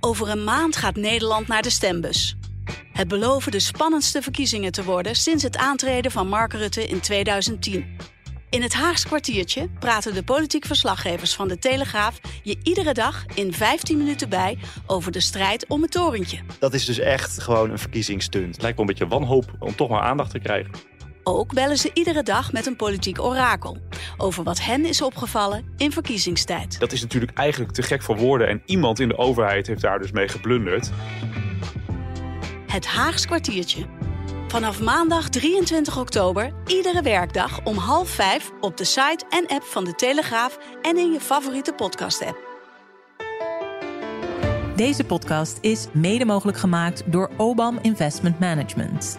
Over een maand gaat Nederland naar de stembus. Het beloven de spannendste verkiezingen te worden sinds het aantreden van Mark Rutte in 2010. In het Haags kwartiertje praten de politiek verslaggevers van de Telegraaf je iedere dag in 15 minuten bij over de strijd om het torentje. Dat is dus echt gewoon een verkiezingsstunt. Het lijkt wel een beetje wanhoop om toch maar aandacht te krijgen. Ook bellen ze iedere dag met een politiek orakel over wat hen is opgevallen in verkiezingstijd. Dat is natuurlijk eigenlijk te gek voor woorden en iemand in de overheid heeft daar dus mee geblunderd. Het Haags kwartiertje. Vanaf maandag 23 oktober, iedere werkdag om half vijf op de site en app van de Telegraaf en in je favoriete podcast-app. Deze podcast is mede mogelijk gemaakt door Obam Investment Management.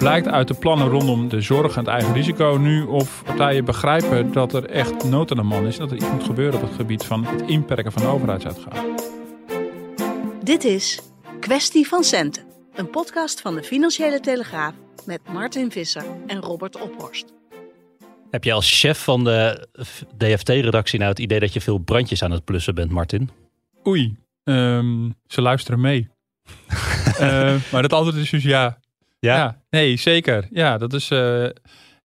Blijkt uit de plannen rondom de zorg en het eigen risico nu of partijen begrijpen dat er echt nood aan de man is. Dat er iets moet gebeuren op het gebied van het inperken van overheidsuitgaven. Dit is Kwestie van Centen, een podcast van de Financiële Telegraaf met Martin Visser en Robert Ophorst. Heb je als chef van de DFT-redactie nou het idee dat je veel brandjes aan het plussen bent, Martin? Oei, ehm, ze luisteren mee. Eh, maar het antwoord is dus ja. Ja? nee, zeker. Ja, dat is. eh,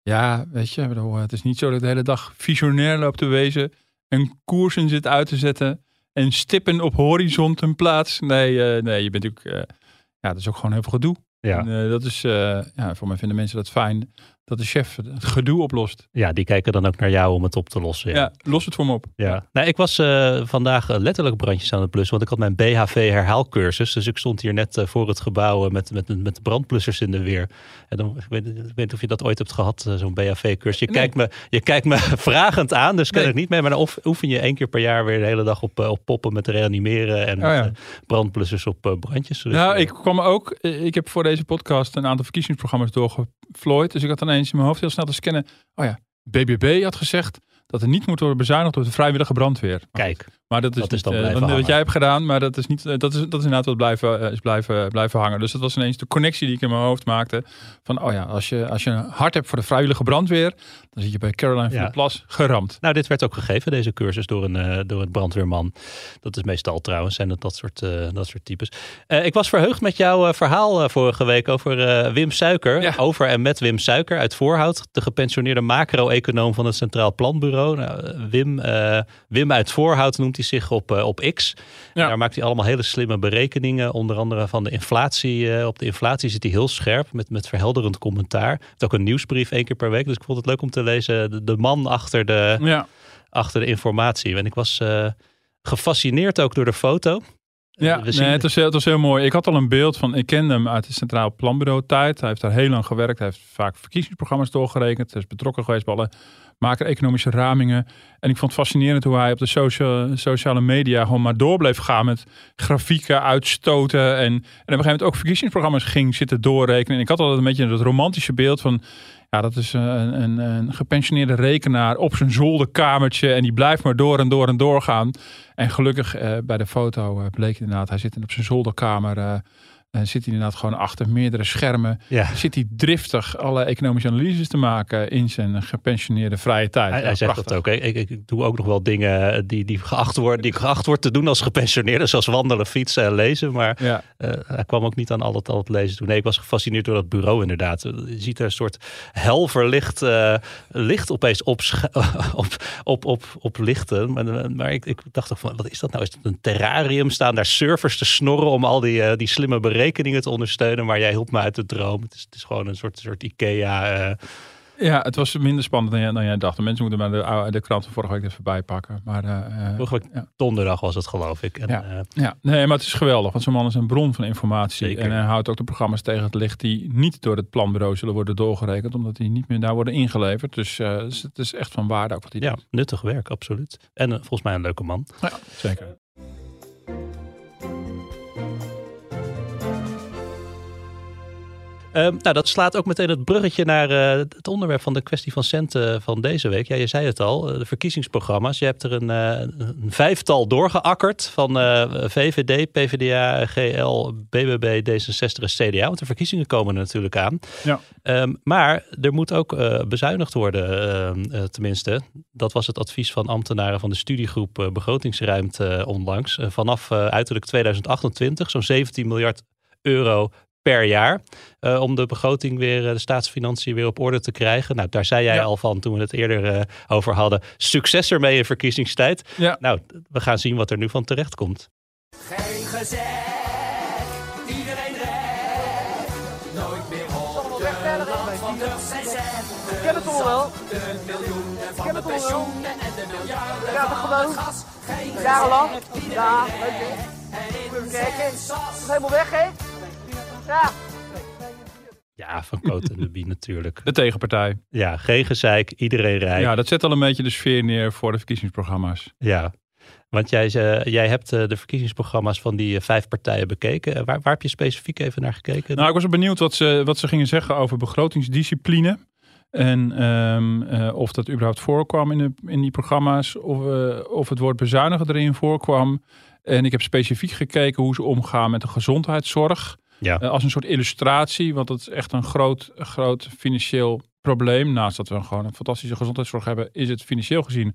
ja, weet je, bedoel, het is niet zo dat ik de hele dag visionair loop te wezen. En koersen zit uit te zetten. En stippen op horizonten plaats. Nee, eh, nee je bent natuurlijk. eh, ja, dat is ook gewoon heel veel gedoe. Ja. En, dat is. ja, voor mij vinden mensen dat fijn. Dat de chef het gedoe oplost. Ja, die kijken dan ook naar jou om het op te lossen. Ja, los het voor me op. Ja. Nou, ik was eh, vandaag eh, letterlijk brandjes aan het blussen, want ik had mijn BHV herhaalcursus. Dus ik stond hier net eh, voor het gebouw met, met, met de brandblussers in de weer. En dan, ik, weet, ik weet niet of je dat ooit hebt gehad, eh, zo'n BHV-cursus. Je, Nee. kijkt me, je kijkt me vragend aan, dus ken Nee. ik niet mee. Maar dan oef- oefen je één keer per jaar weer de hele dag op, op poppen met reanimeren en Oh ja. met, brandblussers op brandjes. Dus, Nou, eh, ik kwam ook. Ik heb voor deze podcast een aantal verkiezingsprogramma's doorgevlooid. Dus ik had in mijn hoofd heel snel te scannen. Oh ja, BBB had gezegd dat er niet moet worden bezuinigd door de vrijwillige brandweer. Kijk, Maar dat is, Dat is dan eh, blijven wat jij hebt gedaan, maar dat is niet. eh, dat is, dat is inderdaad wat blijven, eh, is blijven, blijven hangen. Dus dat was ineens de connectie die ik in mijn hoofd maakte. Van oh ja, als je, als je een hart hebt voor de vrijwillige brandweer, dan zit je bij Caroline van Ja. der Plas geramd. Nou, dit werd ook gegeven, deze cursus, door een, door een brandweerman. Dat is meestal trouwens, zijn dat dat soort, dat soort types. Ik was verheugd met jouw verhaal vorige week over Wim Suiker. Ja. Over en met Wim Suiker uit Voorhout. De gepensioneerde macro-econoom van het Centraal Planbureau. Nou, Wim, eh, Wim uit Voorhout noemt hij zich op, eh, op X. Ja. Daar maakt hij allemaal hele slimme berekeningen. Onder andere van de inflatie. Eh, op de inflatie zit hij heel scherp met, met verhelderend commentaar. Hij heeft ook een nieuwsbrief één keer per week. Dus ik vond het leuk om te lezen. De, de man achter de, Ja, achter de informatie. En ik was gefascineerd ook door de foto. Ja zien- nee, het, was, heel- het was heel mooi. Ik had al een beeld van, ik kende hem uit de Centraal Planbureau tijd. Hij heeft daar heel lang gewerkt. Hij heeft vaak verkiezingsprogramma's doorgerekend. Hij is betrokken geweest bij alle macro-economische ramingen. En ik vond het fascinerend hoe hij op de socia- sociale media gewoon maar door bleef gaan met grafieken uitstoten. En, en op een gegeven moment ook verkiezingsprogramma's ging zitten doorrekenen. En ik had altijd een beetje dat romantische beeld van, ja, dat is een, een, een gepensioneerde rekenaar op zijn zolderkamertje. En die blijft maar door en door en doorgaan. En gelukkig eh, bij de foto eh, bleek inderdaad, hij zit op zijn zolderkamer. Eh, en zit hij inderdaad gewoon achter meerdere schermen. Ja. Zit hij driftig alle economische analyses te maken in zijn gepensioneerde vrije tijd. Hij, Ja, hij zegt dat ook. Ik, ik, doe ook nog wel dingen die, die, geacht worden, die geacht wordt te doen als gepensioneerde. Zoals wandelen, fietsen en lezen. Maar Ja, eh, hij kwam ook niet aan al het, al het lezen toe. Nee, ik was gefascineerd door dat bureau inderdaad. Je ziet er een soort helverlicht eh, licht opeens op, op, op, op, op lichten. Maar, maar ik, ik dacht toch van, wat is dat nou? Is het een terrarium? Staan daar servers te snorren om al die, eh, die slimme berekeningen te ondersteunen? Maar jij hielp me uit de droom. Het is, het is gewoon een soort, soort Ikea... eh, ja, het was minder spannend dan jij, dan jij dacht. De mensen moeten maar de, de krant van vorige week even bijpakken. Maar eh, Vorige week ja. donderdag was het, geloof ik. En, Ja. Ja, nee, maar het is geweldig. Want zo'n man is een bron van informatie. Zeker. En hij houdt ook de programma's tegen het licht die niet door het planbureau zullen worden doorgerekend. Omdat die niet meer daar worden ingeleverd. Dus, het is echt van waarde ook wat hij ja, doet. nuttig werk, absoluut. En volgens mij een leuke man. Ja, zeker. Ehm, nou, dat slaat ook meteen het bruggetje naar eh, het onderwerp van de kwestie van centen van deze week. Ja, je zei het al, eh, de verkiezingsprogramma's. Je hebt er een, eh, een vijftal doorgeakkerd van eh, VVD, PvdA, GL, BBB, D66 en CDA. Want de verkiezingen komen er natuurlijk aan. Ja. Ehm, maar er moet ook eh, bezuinigd worden, ehm, eh, tenminste. Dat was het advies van ambtenaren van de studiegroep eh, Begrotingsruimte eh, onlangs. Eh, vanaf eh, uiterlijk 2028, zo'n 17 miljard euro per jaar. eh, om de begroting weer, eh, de staatsfinanciën weer op orde te krijgen. Nou, daar zei jij Ja. al van toen we het eerder eh, over hadden. Succes ermee in verkiezingstijd. Ja. Nou, we gaan zien wat er nu van terecht komt. Geen gezegd, iedereen recht. Nooit meer op de land van de centen. ken het toch wel? De miljoenen van de pensioenen en de miljarden Ja, van het gas. Geen Jarenlang. Ja, kijken. census. Het is helemaal weg, hè? Ja. Van Cote en de Bie natuurlijk. De tegenpartij. Ja, geen gezeik, iedereen rijk. Ja, dat zet al een beetje de sfeer neer voor de verkiezingsprogramma's. Ja, want jij, jij hebt eh, de verkiezingsprogramma's van die eh, vijf partijen bekeken. Eh, Waar, waar heb je specifiek even naar gekeken? Nou, ik was wel benieuwd wat ze, wat ze gingen zeggen over begrotingsdiscipline. En ehm, eh, of dat überhaupt voorkwam in, de, in die programma's. Of, of het woord bezuinigen erin voorkwam. En ik heb specifiek gekeken hoe ze omgaan met de gezondheidszorg. Ja. Eh, als een soort illustratie, want dat is echt een groot, groot financieel probleem. Naast dat we gewoon een fantastische gezondheidszorg hebben, is het financieel gezien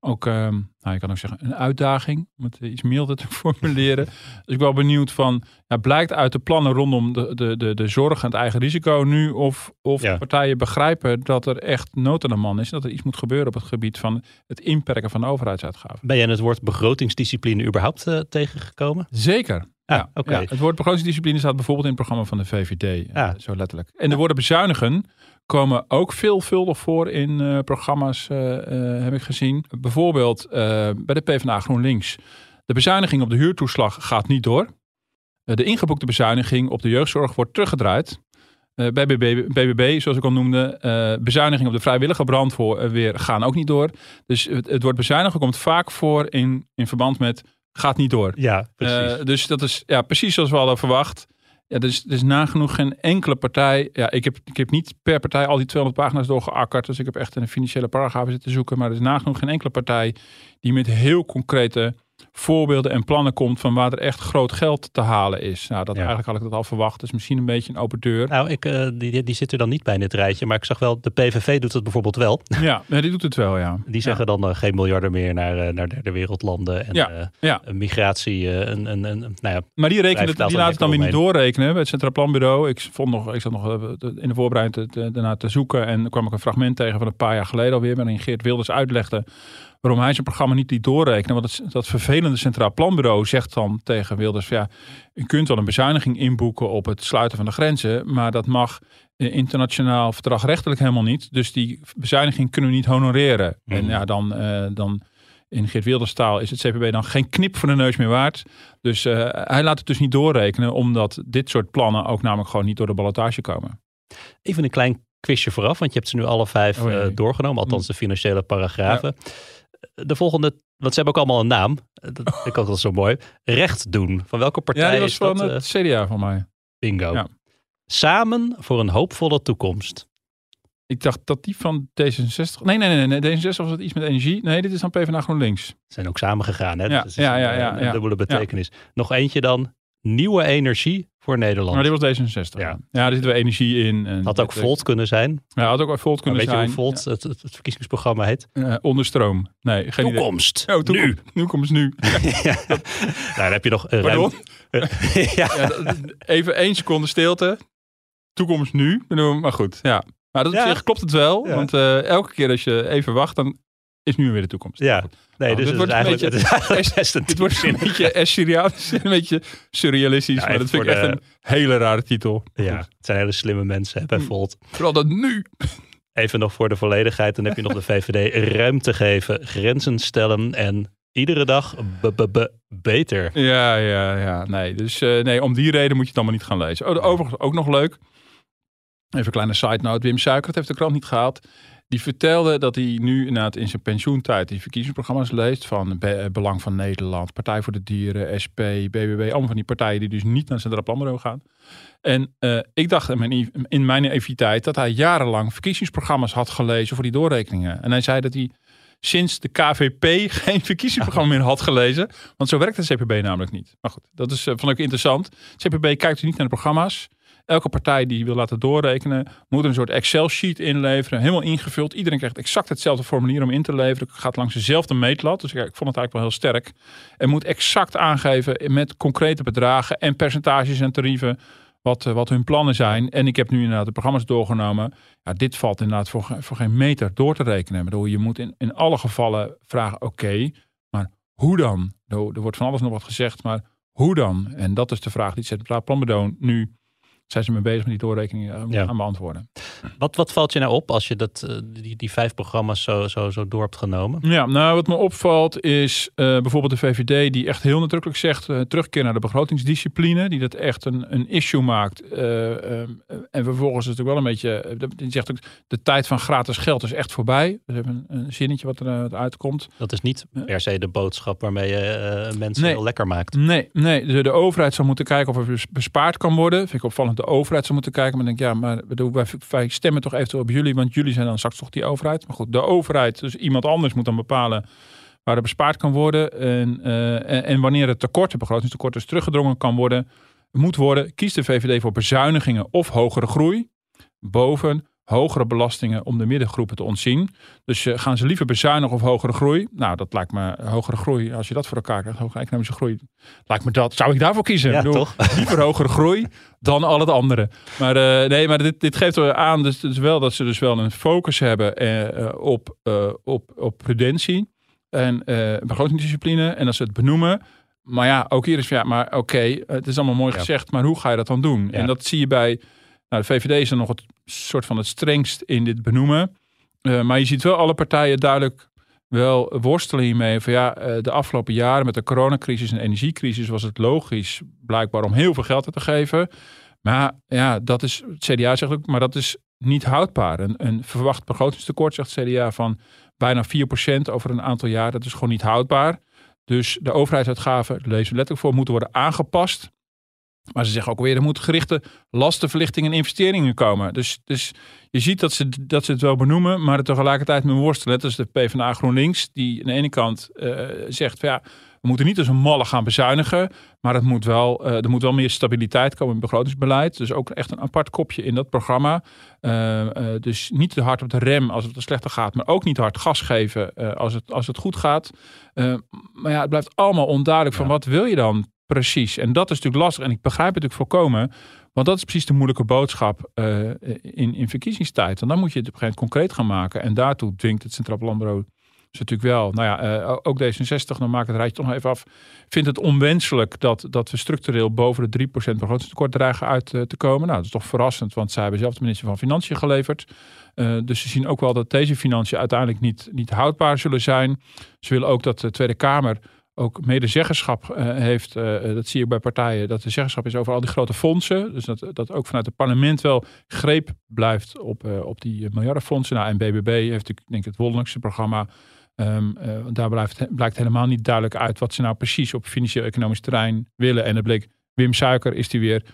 ook, ehm, nou, je kan ook zeggen, een uitdaging. Om het iets milder te formuleren. dus ik ben wel benieuwd van, ja, blijkt uit de plannen rondom de, de, de, de zorg en het eigen risico nu of, of Ja. partijen begrijpen dat er echt nood aan de man is. Dat er iets moet gebeuren op het gebied van het inperken van overheidsuitgaven. Ben jij het woord begrotingsdiscipline überhaupt eh, tegengekomen? Zeker. Ah, ja, het woord begrotingsdiscipline staat bijvoorbeeld in het programma van de VVD. Ah. zo letterlijk. En de woorden bezuinigen komen ook veelvuldig voor in eh, programma's, eh, eh, heb ik gezien. Bijvoorbeeld eh, bij de PvdA GroenLinks. De bezuiniging op de huurtoeslag gaat niet door. Eh, de ingeboekte bezuiniging op de jeugdzorg wordt teruggedraaid. Eh, bij BBB, BBB, zoals ik al noemde, eh bezuiniging op de vrijwillige brandweer gaan ook niet door. Dus het, het woord bezuinigen komt vaak voor in, in verband met gaat niet door. Ja, precies. Eh, dus dat is ja, precies zoals we hadden verwacht. Ja, dus, dus nagenoeg geen enkele partij. Ja, ik heb, ik heb niet per partij al die 200 pagina's doorgeakkerd. Dus ik heb echt de financiële paragrafen zitten zoeken. Maar er is nagenoeg geen enkele partij die met heel concrete voorbeelden en plannen komt van waar er echt groot geld te halen is. Nou, dat Ja. eigenlijk had ik dat al verwacht. Dus misschien een beetje een open deur. nou, ik, eh, die, die zit er dan niet bij in dit rijtje. Maar ik zag wel, de PVV doet het bijvoorbeeld wel. Ja, die doet het wel, ja. Die zeggen dan eh, geen miljarden meer naar, eh, naar derde wereldlanden. En Ja, ja. een migratie, een, een, een, nou ja, Maar die, rekenen die laten het dan weer niet doorrekenen bij het Centraal Planbureau. Ik, vond nog, ik zat nog in de voorbereiding daarna te zoeken. En kwam ik een fragment tegen van een paar jaar geleden alweer. Waarin Geert Wilders uitlegde waarom hij zijn programma niet liet doorrekenen. Want het, dat vervelende Centraal Planbureau zegt dan tegen Wilders... ja, u kunt wel een bezuiniging inboeken op het sluiten van de grenzen. Maar dat mag internationaal verdragrechtelijk helemaal niet. Dus die bezuiniging kunnen we niet honoreren. En Mhm. ja, dan... eh, dan in Geert Wilders taal is het CPB dan geen knip voor de neus meer waard. Dus eh, hij laat het dus niet doorrekenen, omdat dit soort plannen ook namelijk gewoon niet door de ballotage komen. Even een klein quizje vooraf, want je hebt ze nu alle vijf Oh, eh, doorgenomen, althans de financiële paragrafen. De volgende, want ze hebben ook allemaal een naam. Dat vind ik ook altijd zo mooi. Recht doen. Van welke partij Ja, die was is dat? van eh, het CDA van mij. bingo. ja. Samen voor een hoopvolle toekomst. Ik dacht dat die van D66... Nee, nee, nee, nee. D66 was het iets met energie. Nee, dit is dan PvdA GroenLinks. Ze zijn ook samen gegaan, hè? Ja, Dus ja, een, ja, eh, ja, een ja. dubbele betekenis. Nog eentje dan. Nieuwe energie voor Nederland. Maar dit was D66. Ja. Ja, ja er zit weer energie in. En Had ook Volt kunnen zijn. Ja, had ook Volt kunnen weet je zijn. hoe Volt het, het, het verkiezingsprogramma heet? Ja. Eh, onderstroom. Nee, geen idee. Toekomst. Oh, toekomst. Nu. Toekomst nu. ja. Nou, dan heb je nog een Pardon? ja. Even één seconde stilte. Toekomst nu. Maar goed, ja. Maar dat op Ja. zich klopt het wel. Ja. Want eh, elke keer als je even wacht, dan is nu weer de toekomst. Ja. Nee, Nou, dus het wordt een beetje- het wordt een beetje Escheriaans, een beetje surrealistisch. Ja, maar dat vind ik echt een hele rare titel. Ja, Goed. het zijn hele slimme mensen hè, bij Hmm. Volt. Vooral dat nu. Even nog voor de volledigheid. Dan heb je nog de VVD ruimte geven, grenzen stellen en iedere dag beter. Ja, ja, ja. Nee, dus eh, nee, om die reden moet je het allemaal niet gaan lezen. Oh, de- overigens ook nog leuk. Even een kleine side note. Wim Suikert heeft de krant niet gehaald. Die vertelde dat hij nu in zijn pensioentijd die verkiezingsprogramma's leest van eh, Belang van Nederland, Partij voor de Dieren, SP, BBB, allemaal van die partijen die dus niet naar Centraal Planbureau gaan. En eh, ik dacht in mijn, in mijn naïviteit dat hij jarenlang verkiezingsprogramma's had gelezen voor die doorrekeningen. En hij zei dat hij sinds de KVP geen verkiezingsprogramma meer had gelezen. Want zo werkt de CPB namelijk niet. Maar goed, dat is, eh, vond ik interessant. CPB kijkt dus niet naar de programma's. Elke partij die wil laten doorrekenen, moet een soort Excel-sheet inleveren. Helemaal ingevuld. Iedereen krijgt exact hetzelfde formulier om in te leveren. Het gaat langs dezelfde meetlat. Dus ik, ik vond het eigenlijk wel heel sterk. En moet exact aangeven met concrete bedragen en percentages en tarieven. Wat, eh, wat hun plannen zijn. En ik heb nu inderdaad de programma's doorgenomen. Ja, dit valt inderdaad voor, ge- voor geen meter door te rekenen. Ik bedoel, je moet in, in alle gevallen vragen: oké, maar hoe dan? Er wordt van alles nog wat gezegd, maar hoe dan? En dat is de vraag die het Centraal nu zijn ze mee bezig met die doorrekeningen eh, Ja. gaan beantwoorden. Wat, wat valt je nou op als je dat, eh, die, die vijf programma's zo, zo, zo door hebt genomen? Ja, nou wat me opvalt is eh, bijvoorbeeld de VVD die echt heel nadrukkelijk zegt eh, terugkeer naar de begrotingsdiscipline. Die dat echt een, een issue maakt. Eh, eh, en vervolgens is het ook wel een beetje, die zegt ook de tijd van gratis geld is echt voorbij. We hebben een, een zinnetje wat eruit uitkomt. Dat is niet per se de boodschap waarmee je mensen Nee. heel lekker maakt. Nee, nee de, de overheid zou moeten kijken of er bes- bespaard kan worden. Vind ik opvallend. De overheid zou moeten kijken. Maar denk, ja, maar bedoel, wij, wij stemmen toch eventueel op jullie. Want jullie zijn dan straks toch die overheid. Maar goed, de overheid, dus iemand anders moet dan bepalen waar er bespaard kan worden. En, eh, en, en wanneer het tekort, het begrotingstekort dus teruggedrongen kan worden, moet worden. Kiest de VVD voor bezuinigingen of hogere groei. Boven hogere belastingen om de middengroepen te ontzien. Dus eh, gaan ze liever bezuinigen of hogere groei? Nou, dat lijkt me hogere groei. Als je dat voor elkaar krijgt, hogere economische groei. Lijkt me dat. Zou ik daarvoor kiezen? Ja, toch? Liever hogere groei dan al het andere. Maar eh, nee, maar dit, dit geeft er aan dus, dus wel dat ze dus wel een focus hebben eh, eh, op, eh, op, op prudentie en eh begrotingsdiscipline. En dat ze het benoemen. Maar ja, ook hier is ja, maar oké, het is allemaal mooi Ja. gezegd, maar hoe ga je dat dan doen? Ja. En dat zie je bij, nou, de VVD is dan nog het soort van het strengst in dit benoemen. Eh, maar je ziet wel alle partijen duidelijk wel worstelen hiermee. Van ja, eh, de afgelopen jaren met de coronacrisis en energiecrisis was het logisch blijkbaar om heel veel geld te geven. Maar ja, dat is, het CDA zegt ook, maar dat is niet houdbaar. Een, een verwacht begrotingstekort, zegt het CDA, van bijna 4% over een aantal jaar. Dat is gewoon niet houdbaar. Dus de overheidsuitgaven, lezen letterlijk voor, moeten worden aangepast. Maar ze zeggen ook weer, er moeten gerichte lastenverlichtingen en investeringen komen. Dus, dus je ziet dat ze, dat ze het wel benoemen, maar er tegelijkertijd mee worstelen. Dat is de PvdA GroenLinks, die aan de ene kant eh, zegt, van ja, we moeten niet als een malle gaan bezuinigen. Maar het moet wel, eh, er moet wel meer stabiliteit komen in het begrotingsbeleid. Dus ook echt een apart kopje in dat programma. Eh, dus niet te hard op de rem als het wat slechter gaat. Maar ook niet hard gas geven als, het, als het goed gaat. Maar ja, het blijft allemaal onduidelijk van wat wil je dan precies. En dat is natuurlijk lastig. En ik begrijp het natuurlijk volkomen. Want dat is precies de moeilijke boodschap eh, in, in verkiezingstijd. En dan moet je het op een gegeven moment concreet gaan maken. En daartoe dwingt het Centraal Planbureau is natuurlijk wel, nou ja, eh, ook D66, dan maak het rijtje toch nog even af, vindt het onwenselijk dat, dat we structureel boven de 3% begrotingstekort dreigen uit eh, te komen. Nou, dat is toch verrassend, want zij hebben zelf de minister van Financiën geleverd. Dus ze zien ook wel dat deze financiën uiteindelijk niet, niet houdbaar zullen zijn. Ze willen ook dat de Tweede Kamer ook medezeggenschap eh, heeft. eh, dat zie ik bij partijen, dat de zeggenschap is over al die grote fondsen. Dus dat, dat ook vanuit het parlement wel greep blijft op, eh, op die eh, miljardenfondsen. Nou, en BBB heeft natuurlijk, denk ik, het wonderlijkste programma. Ehm, eh, daar blijft, blijkt helemaal niet duidelijk uit wat ze nou precies op financieel-economisch terrein willen. En het bleek, Wim Suiker is die weer,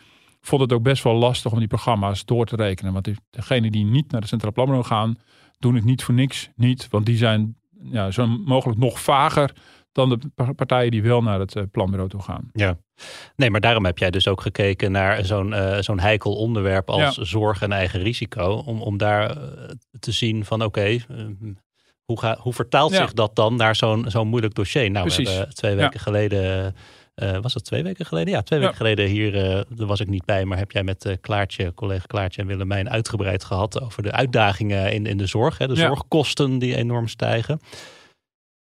vond het ook best wel lastig om die programma's door te rekenen. Want degenen die niet naar de Centraal Planbureau gaan, doen het niet voor niks niet. Want die zijn ja, zo mogelijk nog vager dan de pa- partijen die wel naar het eh, planbureau toe gaan. Ja. Nee, maar daarom heb jij dus ook gekeken naar zo'n eh, zo'n heikel onderwerp als zorg en eigen risico. Om, om daar eh, te zien van oké, eh, hoe, ga, hoe vertaalt Ja. zich dat dan naar zo'n zo'n moeilijk dossier? Nou, we Precies. hebben twee Ja. weken geleden, was dat twee weken geleden? Ja, twee weken geleden hier, daar was ik niet bij, maar heb jij met Klaartje, collega Klaartje en Willemijn uitgebreid gehad over de uitdagingen in, in de zorg. Hè, de zorgkosten die enorm stijgen.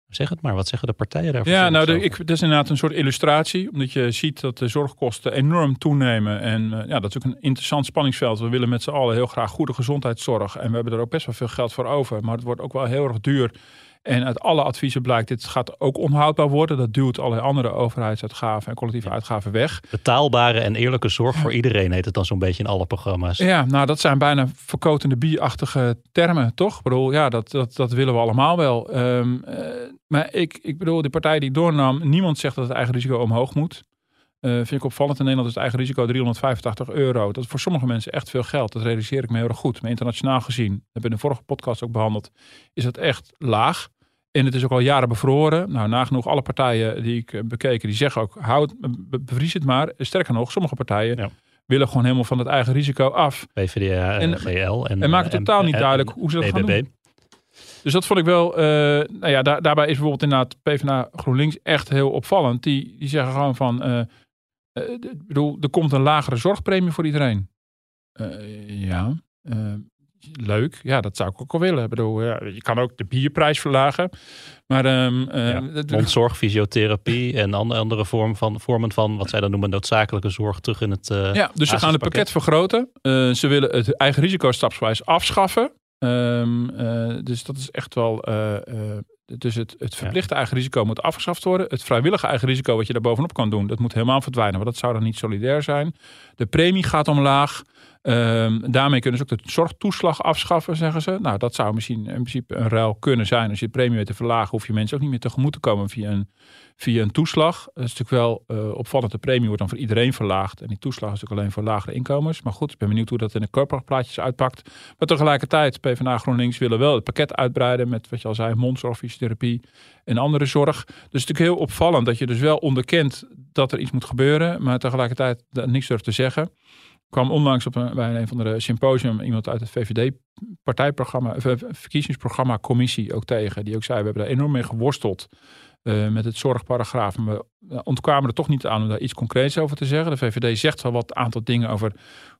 Zeg het maar, wat zeggen de partijen daarvoor? Ja, nou, de, ik, dat is inderdaad een soort illustratie. Omdat je ziet dat de zorgkosten enorm toenemen. En eh, ja, dat is ook een interessant spanningsveld. We willen met z'n allen heel graag goede gezondheidszorg. En we hebben er ook best wel veel geld voor over. Maar het wordt ook wel heel erg duur. En uit alle adviezen blijkt, dit gaat ook onhoudbaar worden. Dat duwt allerlei andere overheidsuitgaven en collectieve uitgaven weg. Betaalbare en eerlijke zorg voor iedereen heet het dan zo'n beetje in alle programma's. Ja, nou dat zijn bijna verkotende bierachtige termen, toch? Ik bedoel, ja, dat, dat, dat willen we allemaal wel. Ehm, eh, maar ik, ik bedoel, die partij die doornam, niemand zegt dat het eigen risico omhoog moet. Eh, vind ik opvallend. In Nederland is het eigen risico 385 euro. Dat is voor sommige mensen echt veel geld. Dat realiseer ik me heel erg goed. Maar internationaal gezien, dat hebben we in de vorige podcast ook behandeld, is dat echt laag. En het is ook al jaren bevroren. Nou, nagenoeg alle partijen die ik eh, bekeken, die zeggen ook, houd, be- bevries het maar. Sterker nog, sommige partijen Ja. willen gewoon helemaal van het eigen risico af. PvdA En- en GL. En, en maakt eh, totaal niet duidelijk hoe ze dat gaan doen. Dus dat vond ik wel, eh, nou ja, daar, daarbij is bijvoorbeeld inderdaad PvdA GroenLinks echt heel opvallend. Die, die zeggen gewoon van, eh, eh, ik bedoel, er komt een lagere zorgpremie voor iedereen. Eh, ja, eh, leuk. Ja, dat zou ik ook wel willen. Ik bedoel, ja, je kan ook de bierprijs verlagen. Maar eh, Ja, Mondzorg, fysiotherapie en an- andere vorm van, vormen van wat zij dan noemen noodzakelijke zorg terug in het. eh, Ja, dus ze gaan het pakket vergroten. Eh, ze willen het eigen risico stapsgewijs afschaffen. Ehm, eh, dus dat is echt wel. Dus het, het verplichte eigen risico moet afgeschaft worden. Het vrijwillige eigen risico wat je daar bovenop kan doen, dat moet helemaal verdwijnen. Want dat zou dan niet solidair zijn. De premie gaat omlaag. Ehm, daarmee kunnen ze ook de zorgtoeslag afschaffen, zeggen ze. Nou, dat zou misschien in principe een ruil kunnen zijn. Als je de premie weet te verlagen, hoef je mensen ook niet meer tegemoet te komen via een, via een toeslag. Dat is natuurlijk wel eh, opvallend. De premie wordt dan voor iedereen verlaagd. En die toeslag is natuurlijk alleen voor lagere inkomens. Maar goed, ik ben benieuwd hoe dat in de corporaplaatjes uitpakt. Maar tegelijkertijd, PvdA GroenLinks willen wel het pakket uitbreiden met wat je al zei, mondzorg, fysiotherapie en andere zorg. Dus het is natuurlijk heel opvallend dat je dus wel onderkent dat er iets moet gebeuren, maar tegelijkertijd niks durft te zeggen. Kwam onlangs op een, bij een van de symposium iemand uit het VVD-partijprogramma, of, eh, verkiezingsprogramma commissie ook tegen. Die ook zei, we hebben daar enorm mee geworsteld eh, met het zorgparagraaf. Maar we ontkwamen er toch niet aan om daar iets concreets over te zeggen. De VVD zegt wel wat aantal dingen over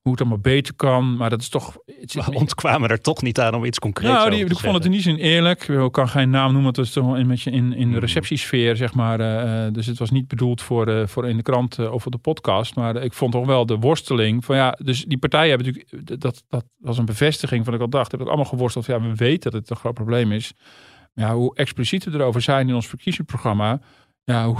hoe het allemaal beter kan. Maar dat is toch... Het We ontkwamen er toch niet aan om iets concreets nou, over die, te ik vond het in die zin eerlijk. Ik kan geen naam noemen, het was toch een beetje in, in de Mhm. receptiesfeer, zeg maar. eh, eh, dus het was niet bedoeld voor, eh, voor in de krant eh, of op de podcast. Maar ik vond toch wel de worsteling van ja, dus die partijen hebben natuurlijk, dat, dat was een bevestiging van ik al dacht, hebben het allemaal geworsteld. van, Ja, we weten dat het een groot probleem is. Ja, hoe expliciet we erover zijn in ons verkiezingsprogramma, ja, hoe,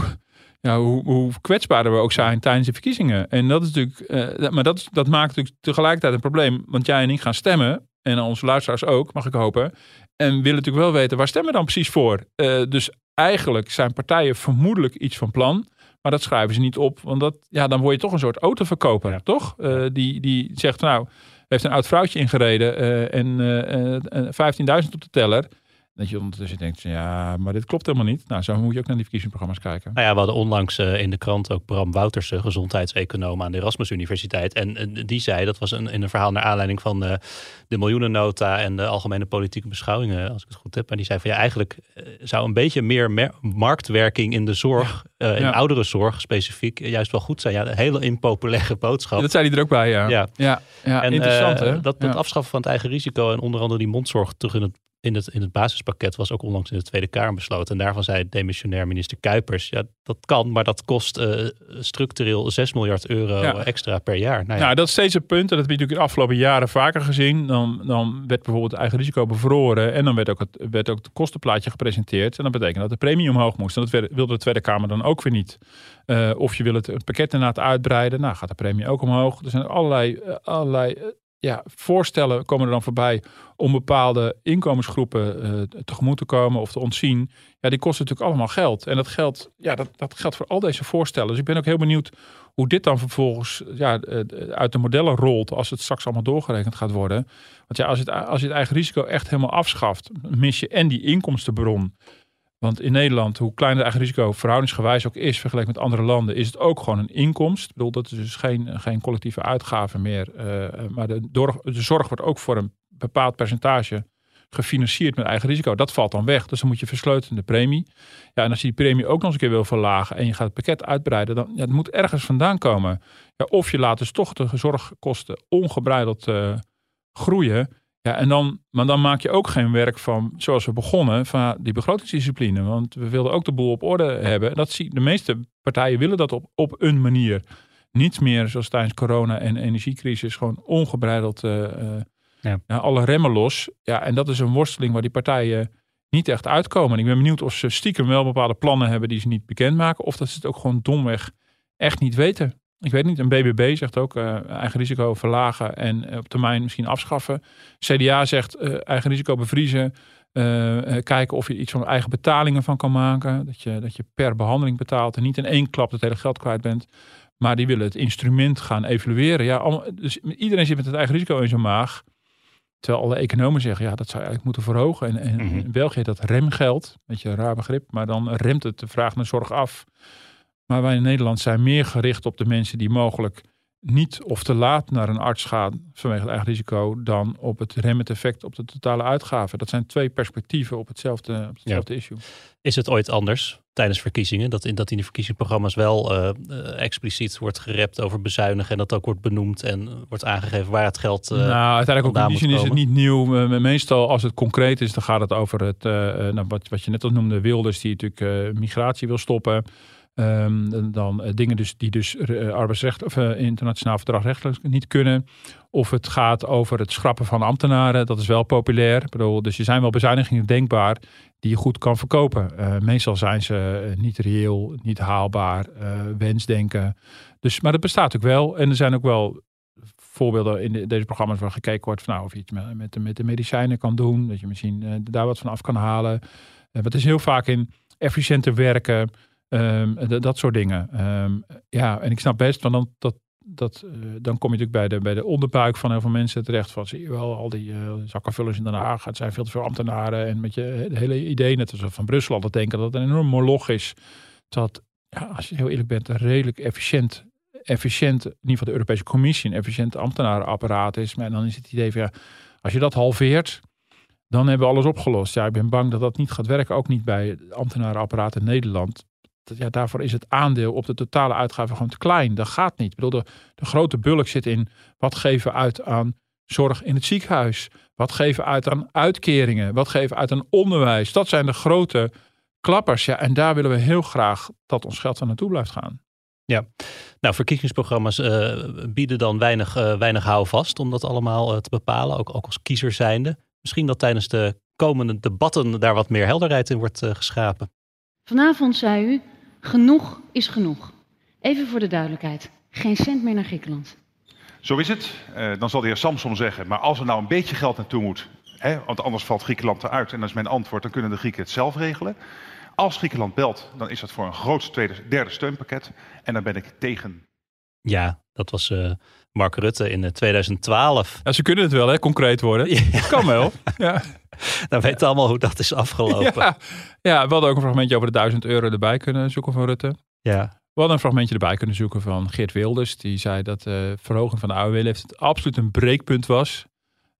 ja, hoe, hoe kwetsbaarder we ook zijn tijdens de verkiezingen. En dat is natuurlijk, eh, dat- maar dat, dat maakt natuurlijk tegelijkertijd een probleem. Want jij en ik gaan stemmen, en onze luisteraars ook, mag ik hopen. En willen natuurlijk wel weten, waar stemmen we dan precies voor? Eh, dus eigenlijk zijn partijen vermoedelijk iets van plan. Maar dat schrijven ze niet op. Want dat, ja, dan word je toch een soort autoverkoper, toch? Eh, die, die zegt, nou, heeft een oud vrouwtje ingereden en eh, eh, 15.000 op de teller. Dat je ondertussen denkt, ja, maar dit klopt helemaal niet. Nou, zo moet je ook naar die verkiezingsprogramma's kijken. Nou ja, we hadden onlangs eh, in de krant ook Bram Woutersen, gezondheidseconoom aan de Erasmus Universiteit. En eh, die zei, dat was een, in een verhaal naar aanleiding van eh, de miljoenennota en de algemene politieke beschouwingen, als ik het goed heb. Maar die zei van ja, eigenlijk zou een beetje meer marktwerking in de zorg, in Ja. ouderenzorg specifiek, juist wel goed zijn. Ja, een hele impopulaire boodschap. Dat zei hij er ook in het, in het, basispakket was ook onlangs in de Tweede Kamer besloten. En daarvan zei demissionair minister Kuipers, ja, dat kan, maar dat kost eh, structureel 6 miljard euro Ja. extra per jaar. Nou ja, Nou, dat is steeds een punt. En dat heb je natuurlijk in de afgelopen jaren vaker gezien. Dan, dan werd bijvoorbeeld het eigen risico bevroren. En dan werd ook het, werd ook het kostenplaatje gepresenteerd. En dat betekent dat de premie omhoog moest. En dat werd- wilde de Tweede Kamer dan ook weer niet. Eh, of je wil het, het pakket inderdaad uitbreiden. Nou, gaat de premie ook omhoog. Er zijn allerlei, eh, allerlei ja, voorstellen komen er dan voorbij om bepaalde inkomensgroepen eh, tegemoet te komen of te ontzien. Ja, die kosten natuurlijk allemaal geld. En dat geldt, ja, dat, dat geldt voor al deze voorstellen. Dus ik ben ook heel benieuwd hoe dit dan vervolgens ja, eh, uit de modellen rolt als het straks allemaal doorgerekend gaat worden. Want ja, als, het, als je het eigen risico echt helemaal afschaft, mis je en die inkomstenbron. Want in Nederland, hoe klein het eigen risico verhoudingsgewijs ook is, vergeleken met andere landen, is het ook gewoon een inkomst. Ik bedoel, dat is dus geen, geen collectieve uitgave meer. eh, maar de, door- de zorg wordt ook voor een bepaald percentage gefinancierd met eigen risico. Dat valt dan weg. Dus dan moet je versleutelen de premie. Ja, en als je die premie ook nog eens een keer wil verlagen en je gaat het pakket uitbreiden, dan ja, het moet ergens vandaan komen. Ja, of je laat dus toch de zorgkosten ongebreideld eh, groeien. Ja, en dan, maar dan maak je ook geen werk van, zoals we begonnen, van die begrotingsdiscipline. Want we wilden ook de boel op orde hebben. Dat zie, de meeste partijen willen dat op, op een manier. Niet meer zoals tijdens corona en energiecrisis, gewoon ongebreideld eh, eh, Ja. ja, alle remmen los. Ja, en dat is een worsteling waar die partijen niet echt uitkomen. En ik ben benieuwd of ze stiekem wel bepaalde plannen hebben die ze niet bekendmaken. Of dat ze het ook gewoon domweg echt niet weten. Ik weet niet, een BBB zegt ook eh, eigen risico verlagen en eh, op termijn misschien afschaffen. CDA zegt eh, eigen risico bevriezen. kijken of je iets van eigen betalingen van kan maken. Dat je, dat je per behandeling betaalt en niet in één klap het hele geld kwijt bent. Maar die willen het instrument gaan evalueren. Ja, allemaal, dus iedereen zit met het eigen risico in zijn maag. Terwijl alle economen zeggen, ja, dat zou je eigenlijk moeten verhogen. En, en Mhm. in België dat remgeld. Beetje een raar begrip. Maar dan remt het de vraag naar zorg af. Maar wij in Nederland zijn meer gericht op de mensen die mogelijk niet of te laat naar een arts gaan vanwege het eigen risico, dan op het remmend effect op de totale uitgaven. Dat zijn twee perspectieven op hetzelfde, op hetzelfde issue. Is het ooit anders tijdens verkiezingen? Dat in, dat in de verkiezingsprogramma's wel eh, eh, expliciet wordt gerept over bezuinigen. En dat ook wordt benoemd en eh, wordt aangegeven waar het geld. eh, nou, uiteindelijk ook in die zin is het niet nieuw. Meestal als het concreet is, dan gaat het over het, nou, wat, wat je net al noemde, Wilders die natuurlijk migratie wil stoppen. Ehm, dan eh, dingen dus, die dus eh, arbeidsrecht of eh, internationaal verdragrechtelijk niet kunnen. Of het gaat over het schrappen van ambtenaren. Dat is wel populair. Ik dus er zijn wel bezuinigingen denkbaar die je goed kan verkopen. Meestal zijn ze niet reëel, niet haalbaar, wensdenken. Dus, maar dat bestaat ook wel. En er zijn ook wel voorbeelden in de- deze programma's waar gekeken wordt van nou, of je iets met, met, de, met de medicijnen kan doen. Dat je misschien daar wat van af kan halen. Maar het is heel vaak in efficiënter werken. Ehm, dat soort dingen. Ehm, ja, en ik snap best, want dan, dat, dat, eh, dan kom je natuurlijk bij de, bij de onderbuik van heel veel mensen terecht. Van zie je wel, al die eh zakkenvullers in Den Haag. Het zijn veel te veel ambtenaren. En met je hele idee, net als van Brussel altijd denken, dat het een enorm moloch is. Dat, ja, als je heel eerlijk bent, een redelijk efficiënt, efficiënt, in ieder geval de Europese Commissie, een efficiënt ambtenarenapparaat is. Maar dan is het idee van, ja, als je dat halveert, dan hebben we alles opgelost. Ja, ik ben bang dat dat niet gaat werken, ook niet bij ambtenarenapparaat in Nederland. Ja, daarvoor is het aandeel op de totale uitgaven gewoon te klein. Dat gaat niet. Ik bedoel, de, de grote bulk zit in wat geven we uit aan zorg in het ziekenhuis? Wat geven we uit aan uitkeringen? Wat geven we uit aan onderwijs? Dat zijn de grote klappers. Ja, en daar willen we heel graag dat ons geld aan naartoe blijft gaan. Nou, verkiezingsprogramma's eh, bieden dan weinig, eh, weinig houvast om dat allemaal eh, te bepalen. Ook, ook als kiezer zijnde. Misschien dat tijdens de komende debatten daar wat meer helderheid in wordt geschapen. Vanavond zei u, genoeg is genoeg. Even voor de duidelijkheid, geen cent meer naar Griekenland. Zo is het. Eh, dan zal de heer Samson zeggen, maar als er nou een beetje geld naartoe moet, hè, want anders valt Griekenland eruit, en dat is mijn antwoord, dan kunnen de Grieken het zelf regelen. Als Griekenland belt, dan is dat voor een groot tweede, derde steunpakket. En dan ben ik tegen. Ja, dat was eh, Mark Rutte in eh, 2012. Ja, ze kunnen het wel, hè, concreet worden. Ja. Kan wel. Ja. Nou weten allemaal hoe dat is afgelopen. Ja. ja, we hadden ook een fragmentje over de 1000 euro erbij kunnen zoeken van Rutte. ja. We hadden een fragmentje erbij kunnen zoeken van Geert Wilders. Die zei dat de verhoging van de AOW-leeftijd absoluut een breekpunt was.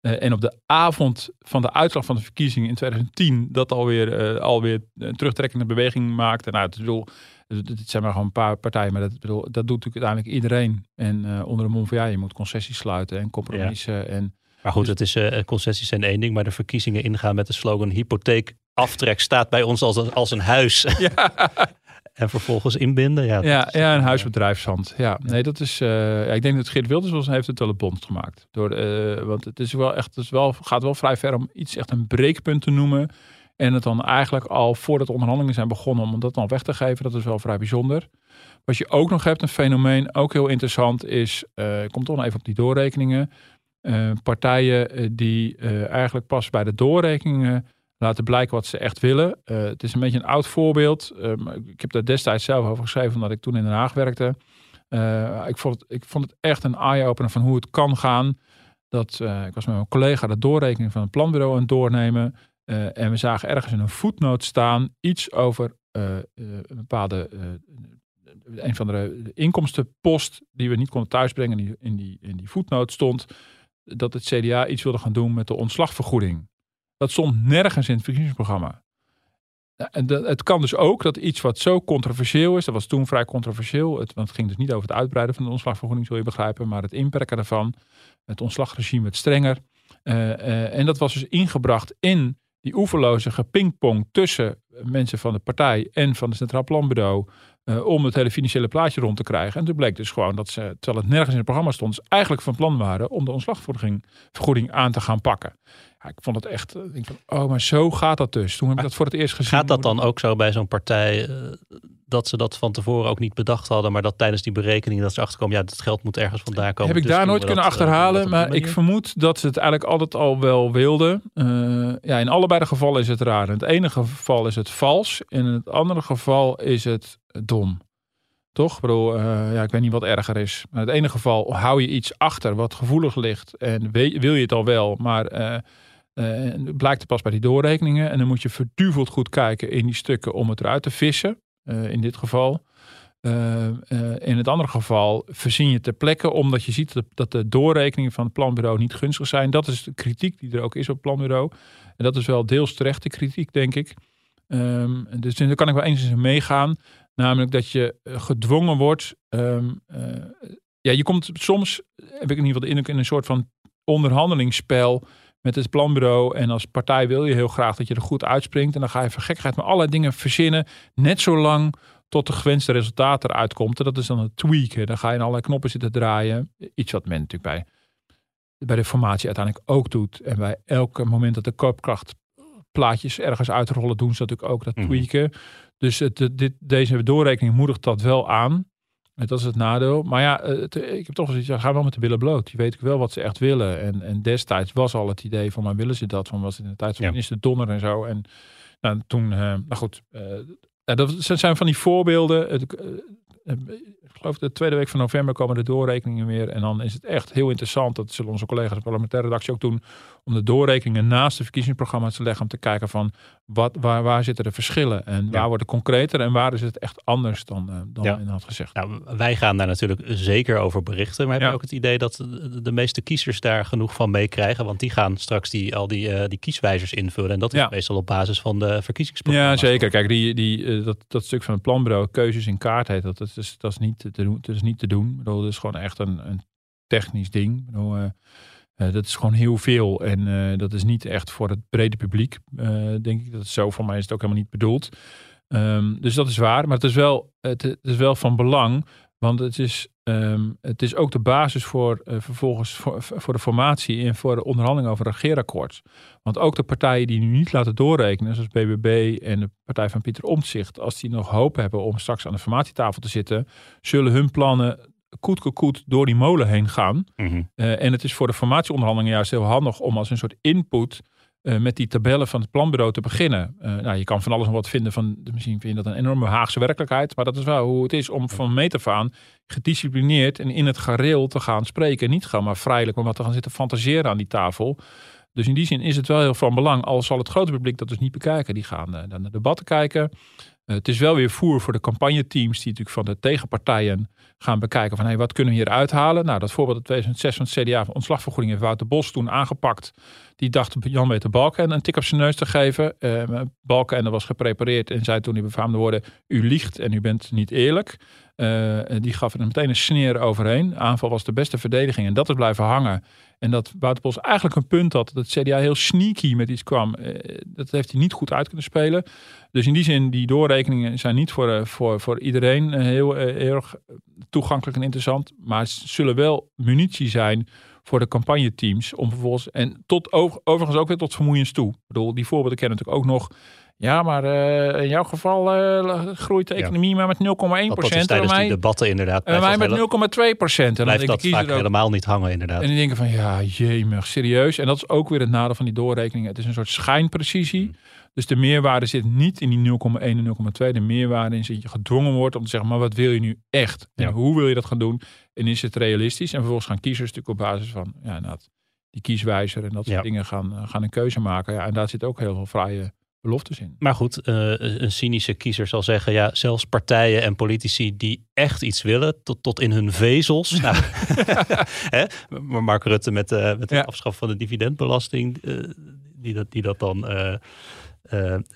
Eh, en op de avond van de uitslag van de verkiezingen in 2010 dat alweer, eh alweer een terugtrekkende beweging maakte. Nou, het, bedoel, het het zijn maar gewoon een paar partijen, maar dat, bedoel, dat doet natuurlijk uiteindelijk iedereen. En eh, onder de mond van ja, je moet concessies sluiten en compromissen. En Maar goed, Dus- het is, eh, concessies zijn één ding, maar de verkiezingen ingaan met de slogan hypotheek aftrek staat bij ons als een, als een huis. ja, en vervolgens inbinden. Ja, ja, dat is- ja, een huisbedrijfshand. Ja, nee, dat is. eh, ja, ik denk dat Geert Wilders was, heeft het wel het bond gemaakt. Door, eh, want het is wel echt, het is wel, gaat wel vrij ver om iets echt een breekpunt te noemen. En het dan eigenlijk al voordat de onderhandelingen zijn begonnen, om dat dan weg te geven. Dat is wel vrij bijzonder. Wat je ook nog hebt, een fenomeen, ook heel interessant, is. eh komt toch nog even op die doorrekeningen. Eh, partijen eh, die eigenlijk pas bij de doorrekeningen laten blijken wat ze echt willen. Het is een beetje een oud voorbeeld. Ik heb daar destijds zelf over geschreven, omdat ik toen in Den Haag werkte. Ik, vond het, ik vond het echt een eye-opener van hoe het kan gaan. Dat, ik was met mijn collega de doorrekening van een planbureau aan het doornemen. Eh, en we zagen ergens in een voetnoot staan iets over eh, eh, een bepaalde een van de inkomstenpost die we niet konden thuisbrengen. In die, in die voetnoot stond dat het CDA iets wilde gaan doen met de ontslagvergoeding. Dat stond nergens in het verkiezingsprogramma. Ja, En het kan dus ook dat iets wat zo controversieel is, dat was toen vrij controversieel, het, want het ging dus niet over het uitbreiden van de ontslagvergoeding, zul je begrijpen, maar het inperken daarvan, het ontslagregime werd strenger. En dat was dus ingebracht in die oeverloze gepingpong tussen mensen van de partij en van het Centraal Planbureau eh, om het hele financiële plaatje rond te krijgen. En toen bleek dus gewoon dat ze, terwijl het nergens in het programma stond, eigenlijk van plan waren om de ontslagvergoeding vergoeding aan te gaan pakken. Ja, ik vond het echt, eh, ik denk van, oh, maar zo gaat dat dus. Toen heb ik dat voor het eerst gezien. Gaat dat dan ook zo bij zo'n partij eh, dat ze dat van tevoren ook niet bedacht hadden, maar dat tijdens die berekening dat ze achterkomen, ja, dat geld moet ergens vandaan komen. Heb ik dus daar nooit kunnen dat, achterhalen, maar ik vermoed dat ze het eigenlijk altijd al wel wilden. Ja, in allebei de gevallen is het raar. In het ene geval is het vals, in het andere geval is het dom. Toch? Ik bedoel, eh, ja, ik weet niet wat erger is. Maar in het ene geval hou je iets achter wat gevoelig ligt en wil je het al wel, maar eh, eh, blijkt pas bij die doorrekeningen. En dan moet je verduveld goed kijken in die stukken om het eruit te vissen. in dit geval. In het andere geval verzin je ter plekke omdat je ziet dat, de doorrekeningen van het planbureau niet gunstig zijn. Dat is de kritiek die er ook is op het planbureau. En dat is wel deels terechte kritiek, denk ik. Ehm, dus daar kan ik wel eens meegaan. Namelijk dat je eh, gedwongen wordt. ehm, eh, ja, je komt soms, heb ik in ieder geval de indruk, in een soort van onderhandelingsspel met het planbureau. En als partij wil je heel graag dat je er goed uitspringt. En dan ga je voor gekheid met allerlei dingen verzinnen. Net zo lang tot de gewenste resultaat eruit komt. En dat is dan het tweaken. Dan ga je in allerlei knoppen zitten draaien. Iets wat men natuurlijk bij, bij de formatie uiteindelijk ook doet. En bij elk moment dat de koopkracht plaatjes ergens uitrollen, doen ze natuurlijk ook dat Mhm. tweaken. Dus het, dit, deze doorrekening moedigt dat wel aan. En Dat is het nadeel. Maar ja, het, ik heb toch wel zoiets, ja, ga wel met de billen bloot. Je weet ook wel wat ze echt willen. En, en destijds was al het idee van, maar willen ze dat? Van was het in de tijd van Ja. minister Donner en zo. En nou, toen, eh nou goed, eh, ja, dat zijn van die voorbeelden. Het, eh, eh, ik geloof de tweede week van november komen de doorrekeningen weer. En dan is het echt heel interessant, dat zullen onze collega's de parlementaire redactie ook doen, om de doorrekeningen naast de verkiezingsprogramma's te leggen. Om te kijken van, wat, waar, waar zitten de verschillen? En waar wordt het concreter en waar is het echt anders dan, eh, dan Ja. men had gezegd. Nou, wij gaan daar natuurlijk zeker over berichten. Maar heb Ja. je ook het idee dat de, meeste kiezers daar genoeg van meekrijgen? Want die gaan straks die, al die, eh, die kieswijzers invullen. En dat is Ja. meestal op basis van de Ja, verkiezingsprogramma's. zeker. Kijk, die, die, eh, dat, dat stuk van het planbureau, keuzes in kaart heet dat. Dat is, dat is, niet, te doen, dat is niet te doen. Dat is gewoon echt een, een technisch ding. Ik bedoel, eh, eh, dat is gewoon heel veel. En eh, dat is niet echt voor het brede publiek, denk ik. Dat zo, voor mij is het ook helemaal niet bedoeld. Ehm, dus dat is waar. Maar het is wel, het, het is wel van belang. Want het is, ehm, het is ook de basis voor eh, vervolgens voor, voor de formatie en voor de onderhandeling over een regeerakkoord. Want ook de partijen die nu niet laten doorrekenen, zoals BBB en de partij van Pieter Omtzigt, als die nog hoop hebben om straks aan de formatietafel te zitten, zullen hun plannen koet koet door die molen heen gaan. Mhm. Eh, en het is voor de formatieonderhandelingen juist heel handig om als een soort input eh, met die tabellen van het planbureau te beginnen. Eh, nou, je kan van alles nog wat vinden van, misschien vind je dat een enorme Haagse werkelijkheid, maar dat is wel hoe het is om van meet af aan gedisciplineerd en in het gareel te gaan spreken. Niet gewoon maar vrijelijk om wat te gaan zitten fantaseren aan die tafel. Dus in die zin is het wel heel van belang, al zal het grote publiek dat dus niet bekijken. Die gaan eh, naar debatten kijken. Eh, het is wel weer voer voor de campagneteams die natuurlijk van de tegenpartijen gaan bekijken van hey, wat kunnen we hier uithalen. Nou, dat voorbeeld in 2006 van het CDA van ontslagvergoeding heeft Wouter Bos toen aangepakt. Die dacht Jan-Peter Balken een tik op zijn neus te geven. Uh, Balken was geprepareerd en zei toen die befaamde woorden, u liegt en u bent niet eerlijk. Uh, die gaf er meteen een sneer overheen. Aanval was de beste verdediging en dat is blijven hangen. En dat Wouter Bos eigenlijk een punt had dat het CDA heel sneaky met iets kwam. Uh, dat heeft hij niet goed uit kunnen spelen. Dus in die zin, die doorrekeningen zijn niet voor, uh, voor, voor iedereen heel, erg toegankelijk en interessant. Maar ze zullen wel munitie zijn voor de campagneteams. Om vervolgens, en tot overigens ook weer tot vermoeiens toe. Ik bedoel, die voorbeelden kennen natuurlijk ook nog. Ja, maar uh, in jouw geval uh, groeit de economie ja. maar met 0,1 procent. tijdens die debatten inderdaad. En mij met 0,2 procent. En dan blijft dat vaak ook, helemaal niet hangen inderdaad. En die denken van ja, jemig, serieus. En dat is ook weer het nadeel van die doorrekeningen. Het is een soort schijnprecisie. Hmm. Dus de meerwaarde zit niet in die 0,1 en 0,2. De meerwaarde is dat je gedwongen wordt om te zeggen, maar wat wil je nu echt? En ja. hoe wil je dat gaan doen? En is het realistisch? En vervolgens gaan kiezers natuurlijk op basis van ja, nou, die kieswijzer en dat soort ja. dingen gaan, gaan een keuze maken. Ja, en daar zit ook heel veel vrije beloftes in. Maar goed, uh, een cynische kiezer zal zeggen, ja, zelfs partijen en politici die echt iets willen, tot, tot in hun vezels. nou, hè? Maar Mark Rutte met, uh, met ja. de afschaf van de dividendbelasting, uh, die, dat, die dat dan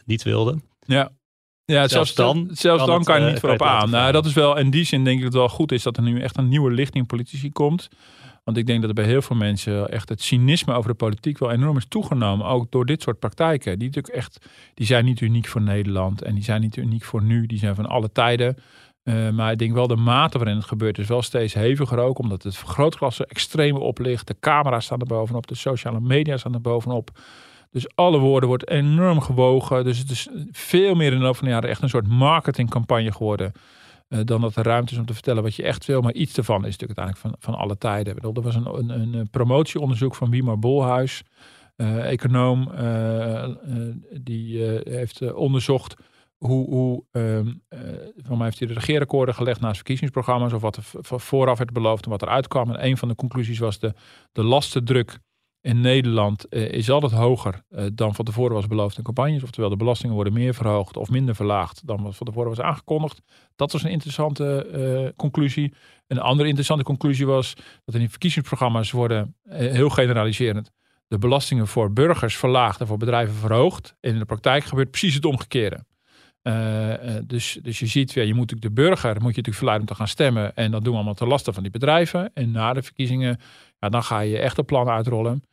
niet wilde. Ja. Ja, zelfs, zelfs dan, zelfs dan kan je niet voorop aan. Nou, dat is wel in die zin denk ik dat het wel goed is dat er nu echt een nieuwe lichting politici komt. Want ik denk dat er bij heel veel mensen echt het cynisme over de politiek wel enorm is toegenomen. Ook door dit soort praktijken. Die natuurlijk echt, die zijn niet uniek voor Nederland. En die zijn niet uniek voor nu. Die zijn van alle tijden. Uh, maar ik denk wel de mate waarin het gebeurt is wel steeds heviger ook. Omdat het vergrootglassen extreem oplicht. De camera's staan er bovenop. De sociale media staan er bovenop. Dus alle woorden wordt enorm gewogen. Dus het is veel meer in de loop van de jaren echt een soort marketingcampagne geworden. Uh, dan dat er ruimte is om te vertellen wat je echt wil. Maar iets ervan is natuurlijk uiteindelijk van, van alle tijden. Bedoel, er was een, een, een promotieonderzoek van Wiemar Bolhuis. Uh, econoom. Die heeft onderzocht hoe, hoe um, van mij heeft hij de regeerakkoorden gelegd naast verkiezingsprogramma's. Of wat er vooraf werd beloofd en wat eruit kwam. En een van de conclusies was de, de lastendruk in Nederland uh, is altijd hoger uh, dan van tevoren was beloofd in campagnes. Oftewel, de belastingen worden meer verhoogd of minder verlaagd dan wat van tevoren was aangekondigd. Dat was een interessante uh, conclusie. Een andere interessante conclusie was dat in die verkiezingsprogramma's worden, heel generaliserend, de belastingen voor burgers verlaagd en voor bedrijven verhoogd. En in de praktijk gebeurt precies het omgekeerde. dus, dus je ziet, ja, je moet de burger moet je natuurlijk verleiden om te gaan stemmen. En dat doen we allemaal ten laste van die bedrijven. En na de verkiezingen ja, dan ga je echt een plan uitrollen.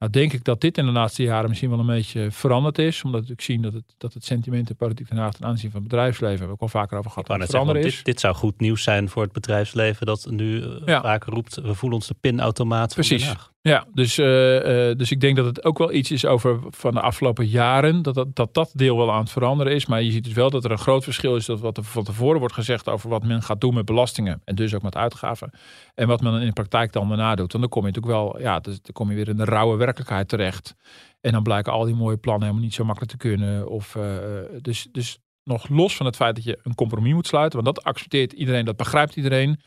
Nou denk ik dat dit in de laatste jaren misschien wel een beetje veranderd is. Omdat ik zie dat het, dat het sentiment in politiek Den Haag ten aanzien van het bedrijfsleven, hebben we ook al vaker over gehad, het veranderen is. Dit, dit, zou goed nieuws zijn voor het bedrijfsleven dat nu ja. vaak roept, we voelen ons de pinautomaat van Precies. Ja, dus, uh, uh, dus ik denk dat het ook wel iets is over van de afgelopen jaren. Dat dat, dat dat deel wel aan het veranderen is. Maar je ziet dus wel dat er een groot verschil is. Dat wat er van tevoren wordt gezegd over wat men gaat doen met belastingen. En dus ook met uitgaven. En wat men in de praktijk dan daarna doet. Dan kom je natuurlijk wel, ja, dus dan kom je weer in de rauwe werkelijkheid terecht. En dan blijken al die mooie plannen helemaal niet zo makkelijk te kunnen. Of, uh, dus, dus nog los van het feit dat je een compromis moet sluiten. Want dat accepteert iedereen, dat begrijpt iedereen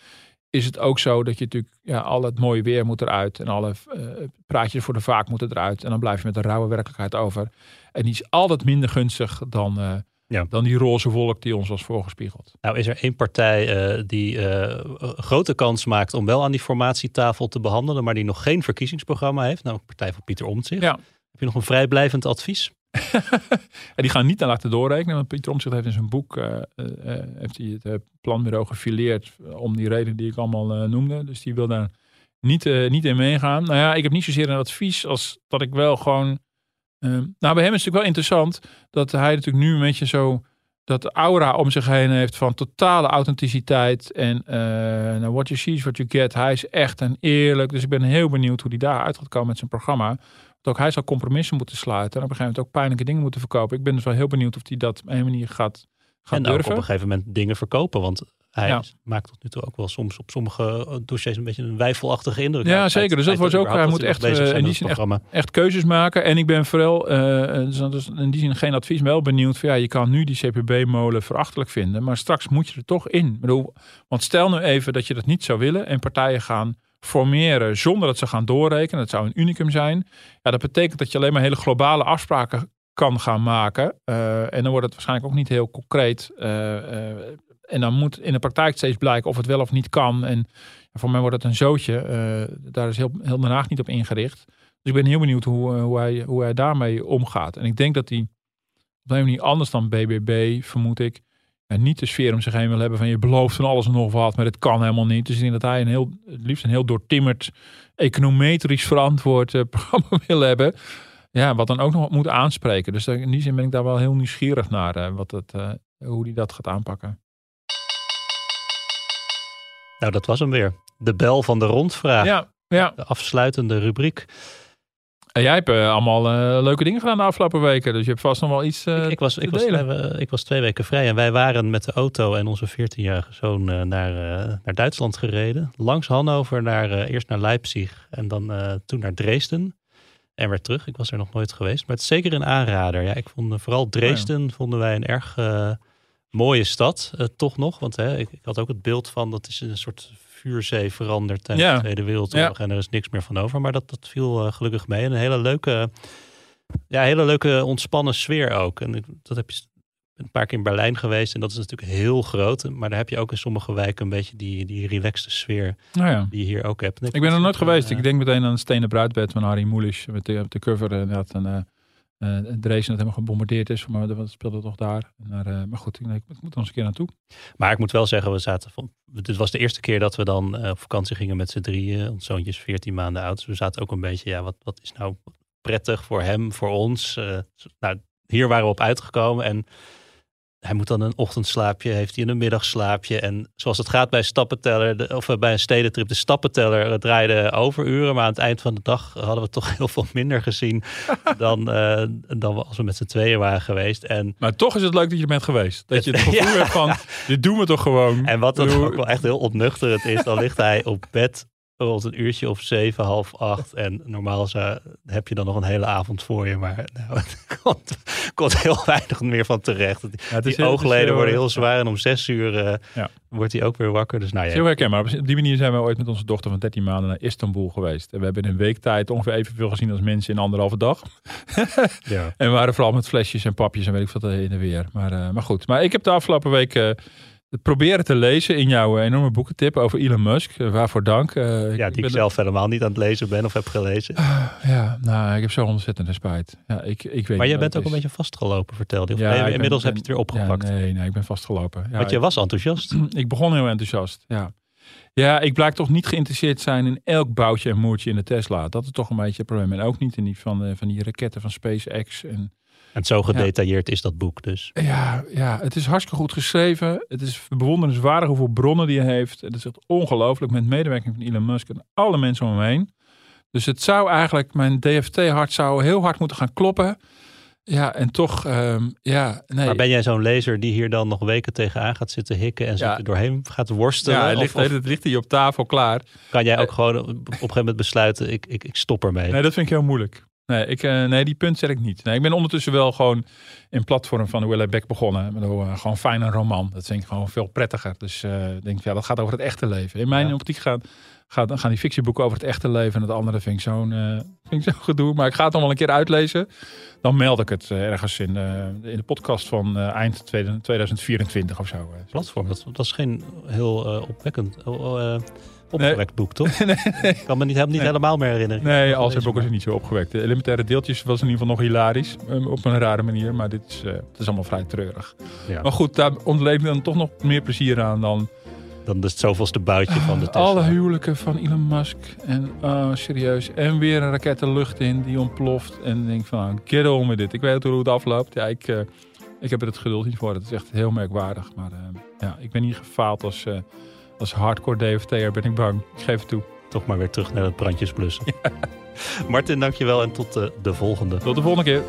is het ook zo dat je natuurlijk ja, al het mooie weer moet eruit en alle uh, praatjes voor de vaak moeten eruit. En dan blijf je met een rauwe werkelijkheid over. En die is altijd minder gunstig dan, uh, ja. dan die roze wolk die ons was voorgespiegeld. Nou is er één partij uh, die grote kans maakt om wel aan die formatietafel te behandelen, maar die nog geen verkiezingsprogramma heeft. Nou, Partij van Pieter Omtzigt. Ja. Heb je nog een vrijblijvend advies? en die gaan niet naar laten doorrekenen. Want Pieter Omtzigt heeft in zijn boek uh, uh, heeft hij het planbureau gefileerd om die reden die ik allemaal noemde. Dus die wil daar niet, niet in meegaan. Nou ja, ik heb niet zozeer een advies als dat ik wel gewoon... nou, bij hem is het natuurlijk wel interessant dat hij natuurlijk nu een beetje zo dat aura om zich heen heeft van totale authenticiteit. En nou, what you see is what you get. Hij is echt en eerlijk. Dus ik ben heel benieuwd hoe hij daar uit gaat komen met zijn programma ook hij zal compromissen moeten sluiten. En op een gegeven moment ook pijnlijke dingen moeten verkopen. Ik ben dus wel heel benieuwd of hij dat op een manier gaat, gaat en durven. ook op een gegeven moment dingen verkopen. Want hij ja. maakt tot nu toe ook wel soms op sommige dossiers een beetje een wijfelachtige indruk. Ja, zeker. Dus dat was ook, hij moet echt uh, in die zin echt, echt, keuzes maken. En ik ben vooral, uh, dus in die zin geen advies, maar wel benieuwd van ja, je kan nu die CPB-molen verachtelijk vinden, maar straks moet je er toch in. Ik bedoel, want stel nu even dat je dat niet zou willen en partijen gaan formeren zonder dat ze gaan doorrekenen. Dat zou een unicum zijn. Ja, dat betekent dat je alleen maar hele globale afspraken kan gaan maken. Uh, en dan wordt het waarschijnlijk ook niet heel concreet. Uh, uh, en dan moet in de praktijk steeds blijken of het wel of niet kan. En voor mij wordt het een zootje. daar is heel, heel Den Haag niet op ingericht. Dus ik ben heel benieuwd hoe, hoe, hij, hoe hij daarmee omgaat. En ik denk dat hij op een manier anders dan BBB, vermoed ik, en niet de sfeer om zich heen wil hebben van je belooft van alles en nog wat, maar het kan helemaal niet. Dus ik denk dat hij een heel, het liefst een heel doortimmerd, econometrisch verantwoord uh, programma wil hebben. Ja, wat dan ook nog moet aanspreken. Dus in die zin ben ik daar wel heel nieuwsgierig naar uh, wat het, uh, hoe hij dat gaat aanpakken. Nou, dat was hem weer. De bel van de rondvraag. Ja, ja. De afsluitende rubriek. En jij hebt uh, allemaal uh, leuke dingen gedaan de afgelopen weken. Dus je hebt vast nog wel iets uh, ik, ik, was, ik, was, ik was twee weken vrij. En wij waren met de auto en onze 14-jarige zoon naar, naar Duitsland gereden. Langs Hannover, naar, eerst naar Leipzig en dan toen naar Dresden. En weer terug. Ik was er nog nooit geweest. Maar het is zeker een aanrader. Ja, ik vond vooral Dresden oh ja. vonden wij een erg mooie stad. toch nog. Want hè, ik, ik had ook het beeld van dat is een soort vuurzee veranderd tijdens ja. de Tweede Wereldoorlog. Ja. En er is niks meer van over. Maar dat, dat viel uh, gelukkig mee. En een hele leuke, ja, hele leuke ontspannen sfeer ook. En dat heb je een paar keer in Berlijn geweest. En dat is natuurlijk heel groot. Maar daar heb je ook in sommige wijken een beetje die, die relaxte sfeer. Nou ja. Die je hier ook hebt. Ik, ik ben er nooit geweest. Uh, ik denk meteen aan het Stenen Bruidbed van Harry Mulisch. Met de, op de cover inderdaad. En, uh, Dresden dat helemaal gebombardeerd is. Maar dat speelde toch daar. Maar, eh, goed, ik, ik moet er eens een keer naartoe. Maar ik moet wel zeggen, we zaten van, dit was de eerste keer dat we dan eh, op vakantie gingen met z'n drieën. Ons zoontje is 14 maanden oud. Dus we zaten ook een beetje, ja, wat, wat is nou prettig voor hem, voor ons? Nou, hier waren we op uitgekomen en hij moet dan een ochtendslaapje, heeft hij een middagslaapje. En zoals het gaat bij stappenteller, de- of eh, bij een stedentrip, de stappenteller eh, draaide overuren. Maar aan het eind van de dag hadden we toch heel veel minder gezien dan, eh, dan we als we met z'n tweeën waren geweest. En Maar toch is het leuk dat je bent geweest. Dat je het gevoel Ja. hebt van, dit doen we toch gewoon. En wat dan ook wel echt heel ontnuchterend is, dan ligt hij op bed rond een uurtje of zeven, half acht. En normaal zou, heb je dan nog een hele avond voor je, maar nou, er komt, komt heel weinig meer van terecht. Die, Ja, die heel- oogleden heel- worden heel zwaar en om zes uur eh, Ja. wordt hij ook weer wakker. Dus nou is heel ja, herkenbaar. Op die manier zijn we ooit met onze dochter van 13 maanden naar Istanbul geweest. En we hebben in een week tijd ongeveer evenveel gezien als mensen in anderhalve dag. ja. En we waren vooral met flesjes en papjes en weet ik wat in de weer. Maar, eh, maar goed. Maar ik heb de afgelopen week eh, proberen te lezen in jouw enorme boekentip over Elon Musk. Eh, waarvoor dank. Eh, ja, die ik zelf helemaal niet aan het lezen ben of heb gelezen. Ja, nou, ik heb zo ontzettende spijt. Ja, ik, ik weet Maar jij bent ook een beetje vastgelopen, vertelde je. Ja, nee, inmiddels ben- heb je het weer opgepakt. Ja, nee, nee, ik ben vastgelopen. Ja, Want je was enthousiast. ik begon heel enthousiast. Ja. ja, ik blijk toch niet geïnteresseerd zijn in elk boutje en moertje in de Tesla. Dat is toch een beetje het probleem. En ook niet in die van, eh, van die raketten van SpaceX. En, En zo gedetailleerd is dat boek dus. ja, ja, het is hartstikke goed geschreven. Het is bewonderenswaardig hoeveel bronnen die hij heeft. Het is echt ongelooflijk met medewerking van Elon Musk en alle mensen om hem heen. Dus het zou eigenlijk, mijn DFT-hart zou heel hard moeten gaan kloppen. Ja, en toch, ehm, ja, nee. Maar ben jij zo'n lezer die hier dan nog weken tegenaan gaat zitten hikken en zich Ja. er doorheen gaat worstelen? ja, hij Of- ligt, of het ligt hier op tafel klaar. kan jij ook gewoon op een gegeven moment besluiten, ik, ik, ik stop ermee? Nee, dat vind ik heel moelijk. Nee, ik, eh, nee, die punt zet ik niet. Nee, ik ben ondertussen wel gewoon in platform van Willa Beck begonnen. Bedoel, eh, gewoon fijn een roman. Dat vind ik gewoon veel prettiger. Dus ik denk, ja, dat gaat over het echte leven. In mijn Ja. optiek gaan, gaan, gaan die fictieboeken over het echte leven. En het andere vind ik zo'n zo'n gedoe. Maar ik ga het nog wel een keer uitlezen. Dan meld ik het ergens in, in de podcast van eind 2024 of zo. Platform, dat, dat is geen heel opwekkend, oh, eh, opgewekt boek, toch? Ik kan me niet, helemaal meer herinneren. Nee, Dat al zijn gelezen, boeken zijn niet zo opgewekt. De elementaire deeltjes was in ieder geval nog hilarisch. eh, Op een rare manier. Maar dit is, eh, het is allemaal vrij treurig. Maar goed, daar ontleed me dan toch nog meer plezier aan dan Dan is het zoveelste buitje van de Tesla. alle huwelijken van Elon Musk. En oh, serieus. En weer een raket de lucht in die ontploft. En ik denk van, get on met dit. Ik weet hoe het afloopt. Ja, ik, eh, ik heb er het geduld niet voor. Het is echt heel merkwaardig. Maar eh, ja, ik ben niet gefaald als, als hardcore DFT'er, ben ik bang. Ik geef het toe. Toch maar weer terug naar het brandjes blussen. Martin, dankjewel en tot eh, de volgende. Tot de volgende keer.